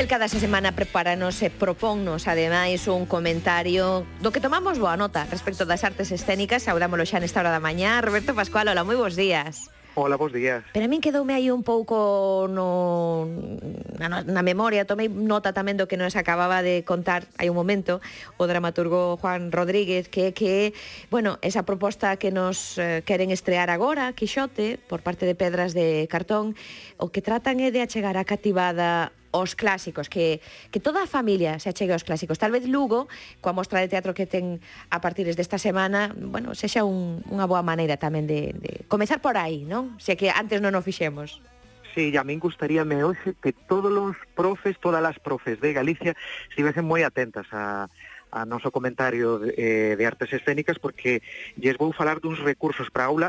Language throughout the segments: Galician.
El cada semana prepáranos e propónnos ademais un comentario do que tomamos boa nota respecto das artes escénicas. Saudámoslo xa nesta hora da mañá. Roberto Pascual, hola, moi bons días. Hola, bons días. Pero a min quedoume aí un pouco no, na, na memoria, tomei nota tamén do que nos acababa de contar hai un momento o dramaturgo Juan Rodríguez, que que, bueno, esa proposta que nos eh, queren estrear agora, Quixote, por parte de Pedras de Cartón, o que tratan é de achegar a cativada os clásicos, que, que toda a familia se achegue aos clásicos. Tal vez Lugo, coa mostra de teatro que ten a partir desta semana, bueno, sexa un, unha boa maneira tamén de, de comezar por aí, non? Se que antes non o fixemos. Sí, a min gustaríame hoxe que todos os profes, todas as profes de Galicia estivesen moi atentas a, a noso comentario de, eh, de artes escénicas porque lles vou falar duns recursos para aula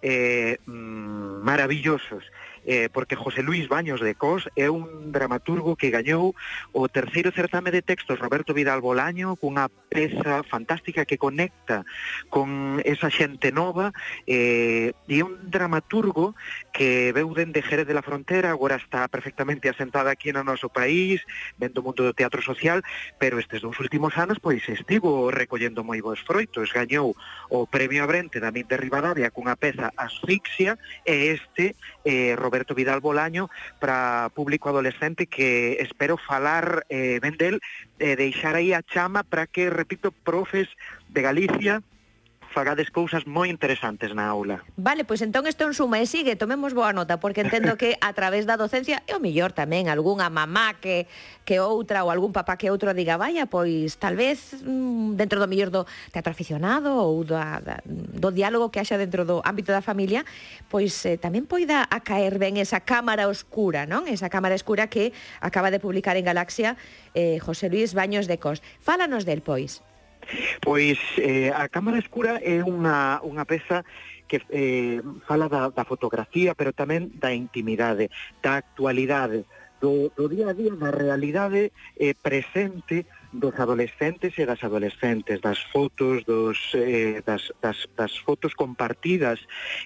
eh, mm, maravillosos eh, porque José Luis Baños de Cos é un dramaturgo que gañou o terceiro certame de textos Roberto Vidal Bolaño cunha peza fantástica que conecta con esa xente nova eh, e un dramaturgo que veu dende Jerez de la Frontera agora está perfectamente asentada aquí no noso país vendo o mundo do teatro social pero estes dous últimos anos pois estivo recollendo moi bons froitos. Gañou o premio Abrente da Mid de Rivadavia cunha peza Asfixia e este eh, Roberto Roberto Vidal Bolaño para público adolescente que espero falar eh, ben del, eh, deixar aí a chama para que, repito, profes de Galicia, fagades cousas moi interesantes na aula. Vale, pois entón isto en suma e sigue, tomemos boa nota, porque entendo que a través da docencia é o millor tamén algunha mamá que, que outra ou algún papá que outro diga, vaya, pois tal vez mm, dentro do millor do teatro aficionado ou da, da, do diálogo que haxa dentro do ámbito da familia, pois eh, tamén poida a caer ben esa cámara oscura, non? Esa cámara escura que acaba de publicar en Galaxia eh, José Luis Baños de Cos. Fálanos del, pois. Pois eh, a Cámara Escura é unha, unha peza que eh, fala da, da fotografía, pero tamén da intimidade, da actualidade, do, do día a día, da realidade eh, presente dos adolescentes e das adolescentes, das fotos, dos, eh, das, das, das fotos compartidas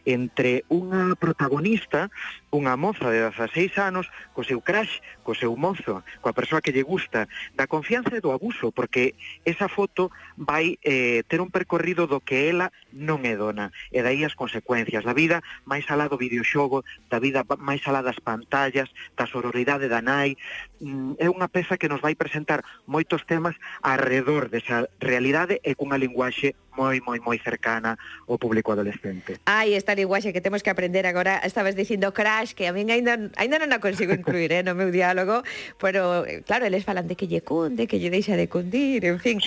entre unha protagonista unha moza de 16 anos co seu crash, co seu mozo, coa persoa que lle gusta, da confianza e do abuso, porque esa foto vai eh, ter un percorrido do que ela non é dona, e daí as consecuencias da vida máis alá do videoxogo, da vida máis alá das pantallas, da sororidade da nai, mm, é unha peza que nos vai presentar moitos temas arredor desa realidade e cunha linguaxe moi, moi, moi cercana ao público adolescente. Ai, esta linguaxe que temos que aprender agora, estabas dicindo crash, que a min ainda, ainda non a consigo incluir eh, no meu diálogo, pero eh, claro, eles falan de que lle cunde, que lle deixa de cundir, en fin.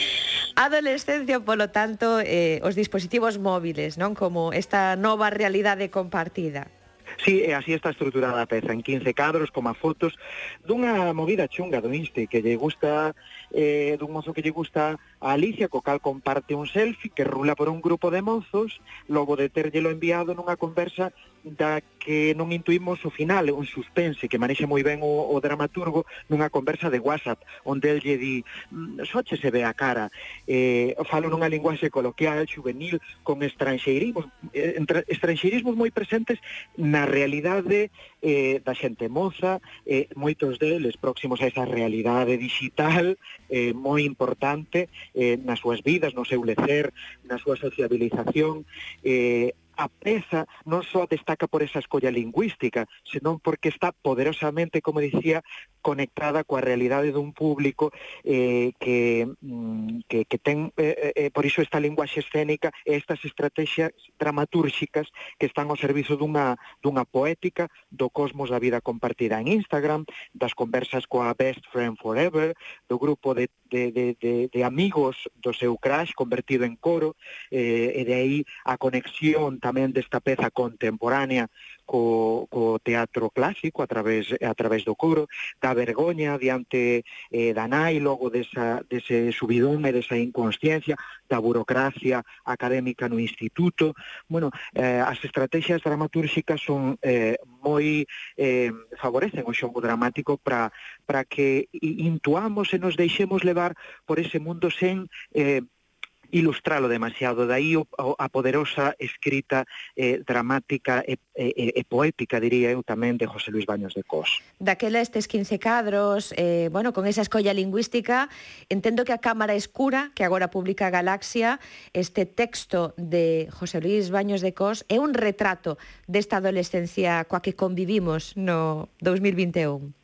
Adolescencia, polo tanto, eh, os dispositivos móviles, non como esta nova realidade compartida. Sí, e así está estruturada a peza, en 15 cadros, como fotos, dunha movida chunga do Inste, que lle gusta, eh, dun mozo que lle gusta A Alicia Cocal comparte un selfie que rula por un grupo de mozos, logo de terllelo enviado nunha conversa da que non intuímos o final, un suspense que manexe moi ben o, o dramaturgo nunha conversa de WhatsApp, onde el lle di mm, soche se ve a cara, eh, falo nunha linguaxe coloquial, juvenil, con estranxeirismos, eh, estranxeirismos moi presentes na realidade eh, da xente moza, eh, moitos deles próximos a esa realidade digital eh, moi importante eh, nas súas vidas, no seu lecer, na súa sociabilización, eh, a peza non só destaca por esa escolla lingüística, senón porque está poderosamente, como dicía, conectada coa realidade dun público eh, que, mm, que, que ten, eh, eh, eh por iso esta linguaxe escénica e estas estrategias dramatúrxicas que están ao servizo dunha, dunha poética do cosmos da vida compartida en Instagram, das conversas coa Best Friend Forever, do grupo de, de, de, de, de amigos do seu crash convertido en coro, eh, e de aí a conexión tamén desta peza contemporánea co, co teatro clásico a través, a través do coro, da vergoña diante eh, da nai, logo desa, dese subidón e desa inconsciencia, da burocracia académica no instituto. Bueno, eh, as estrategias dramatúrxicas son eh, moi eh, favorecen o xogo dramático para para que intuamos e nos deixemos levar por ese mundo sen eh, ilustralo demasiado. Daí o, a poderosa escrita eh, dramática e, e, e poética, diría eu tamén, de José Luis Baños de Cos. Daquela estes 15 cadros, eh, bueno, con esa escolla lingüística, entendo que a Cámara Escura, que agora publica Galaxia, este texto de José Luis Baños de Cos é un retrato desta adolescencia coa que convivimos no 2021.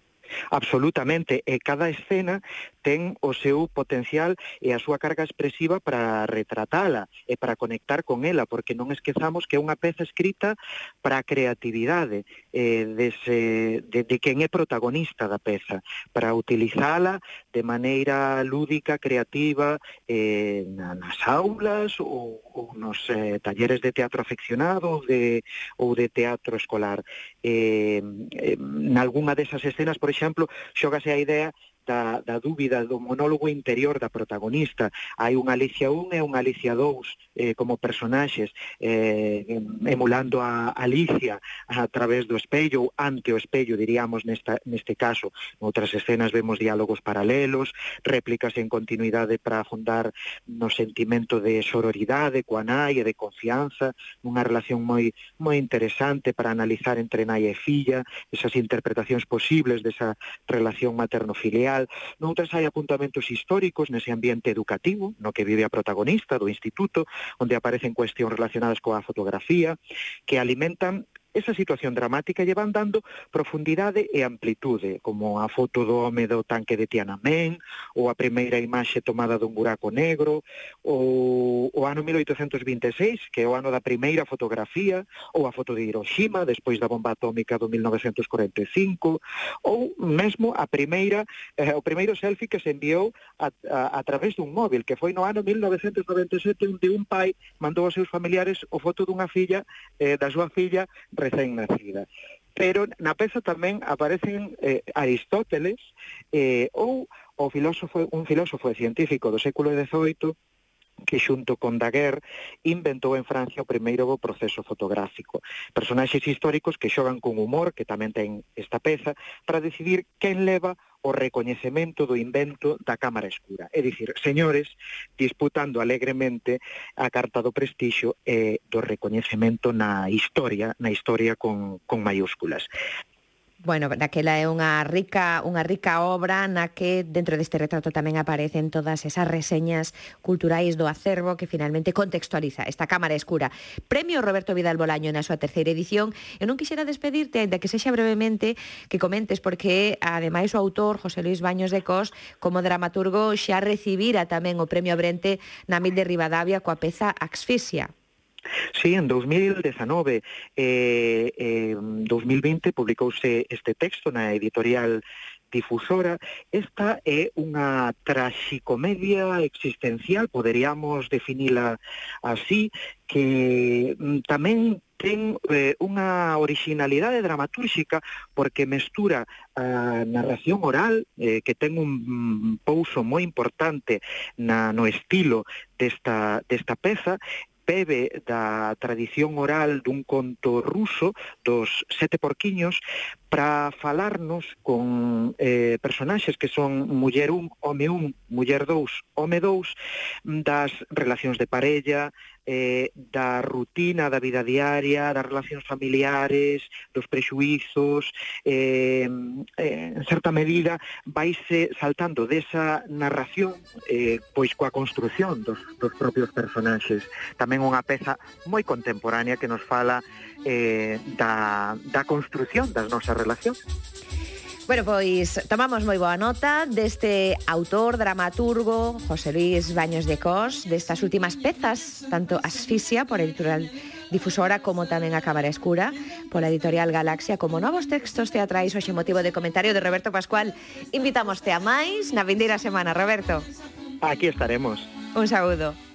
Absolutamente, e cada escena ten o seu potencial e a súa carga expresiva para retratala e para conectar con ela, porque non esquezamos que é unha peza escrita para a creatividade eh, dese, de, de quen é protagonista da peza, para utilizala de maneira lúdica, creativa, eh, nas aulas ou, ou nos eh, talleres de teatro afeccionado de, ou de teatro escolar. Eh, eh, nalgúna desas escenas, por exemplo, xógase a idea da, da dúbida do monólogo interior da protagonista. Hai unha Alicia 1 e unha Alicia 2 eh, como personaxes eh, emulando a Alicia a través do espello, ante o espello, diríamos nesta, neste caso. Noutras escenas vemos diálogos paralelos, réplicas en continuidade para afundar no sentimento de sororidade coa nai e de confianza, unha relación moi moi interesante para analizar entre nai e filla, esas interpretacións posibles desa relación materno-filial, especial noutras hai apuntamentos históricos nese ambiente educativo no que vive a protagonista do instituto onde aparecen cuestións relacionadas coa fotografía que alimentan esa situación dramática lle van dando profundidade e amplitude, como a foto do home do tanque de Tiananmen, ou a primeira imaxe tomada dun buraco negro, ou o ano 1826, que é o ano da primeira fotografía, ou a foto de Hiroshima, despois da bomba atómica do 1945, ou mesmo a primeira, eh, o primeiro selfie que se enviou a, a, a través dun móvil, que foi no ano 1997, onde un pai mandou aos seus familiares o foto dunha filla, eh, da súa filla, recén nacida. Pero na peza tamén aparecen eh, Aristóteles eh, ou o filósofo, un filósofo e científico do século XVIII que xunto con Daguerre inventou en Francia o primeiro proceso fotográfico. Personaxes históricos que xogan con humor, que tamén ten esta peza, para decidir quen leva o recoñecemento do invento da Cámara Escura. É dicir, señores, disputando alegremente a carta do prestixio e do recoñecemento na historia, na historia con, con maiúsculas. Bueno, daquela é unha rica, unha rica obra na que dentro deste retrato tamén aparecen todas esas reseñas culturais do acervo que finalmente contextualiza esta Cámara Escura. Premio Roberto Vidal Bolaño na súa terceira edición. Eu non quixera despedirte, aínda que sexa brevemente, que comentes porque ademais o autor José Luis Baños de Cos, como dramaturgo, xa recibira tamén o Premio Brente na Mil de Rivadavia coa peza Asfixia. Sí, en 2019 eh, eh, 2020 publicouse este texto na editorial difusora, esta é unha traxicomedia existencial, poderíamos definila así, que mm, tamén ten eh, unha originalidade dramatúrxica porque mestura a narración oral eh, que ten un pouso moi importante na, no estilo desta, desta peza bebe da tradición oral dun conto ruso dos sete porquiños para falarnos con eh, personaxes que son muller un, home un, muller dous, home dous, das relacións de parella, eh, da rutina da vida diaria, das relacións familiares, dos prexuizos, eh, eh, en certa medida vaise saltando desa narración eh, pois coa construción dos, dos propios personaxes. Tamén unha peza moi contemporánea que nos fala eh, da, da construción das nosas relacións. Bueno, pois tomamos moi boa nota deste autor, dramaturgo, José Luis Baños de Cos, destas últimas pezas, tanto Asfixia por editorial difusora como tamén a Cámara Escura pola editorial Galaxia como novos textos teatrais hoxe motivo de comentario de Roberto Pascual. Invitámoste a máis na vindeira semana, Roberto. Aquí estaremos. Un saúdo.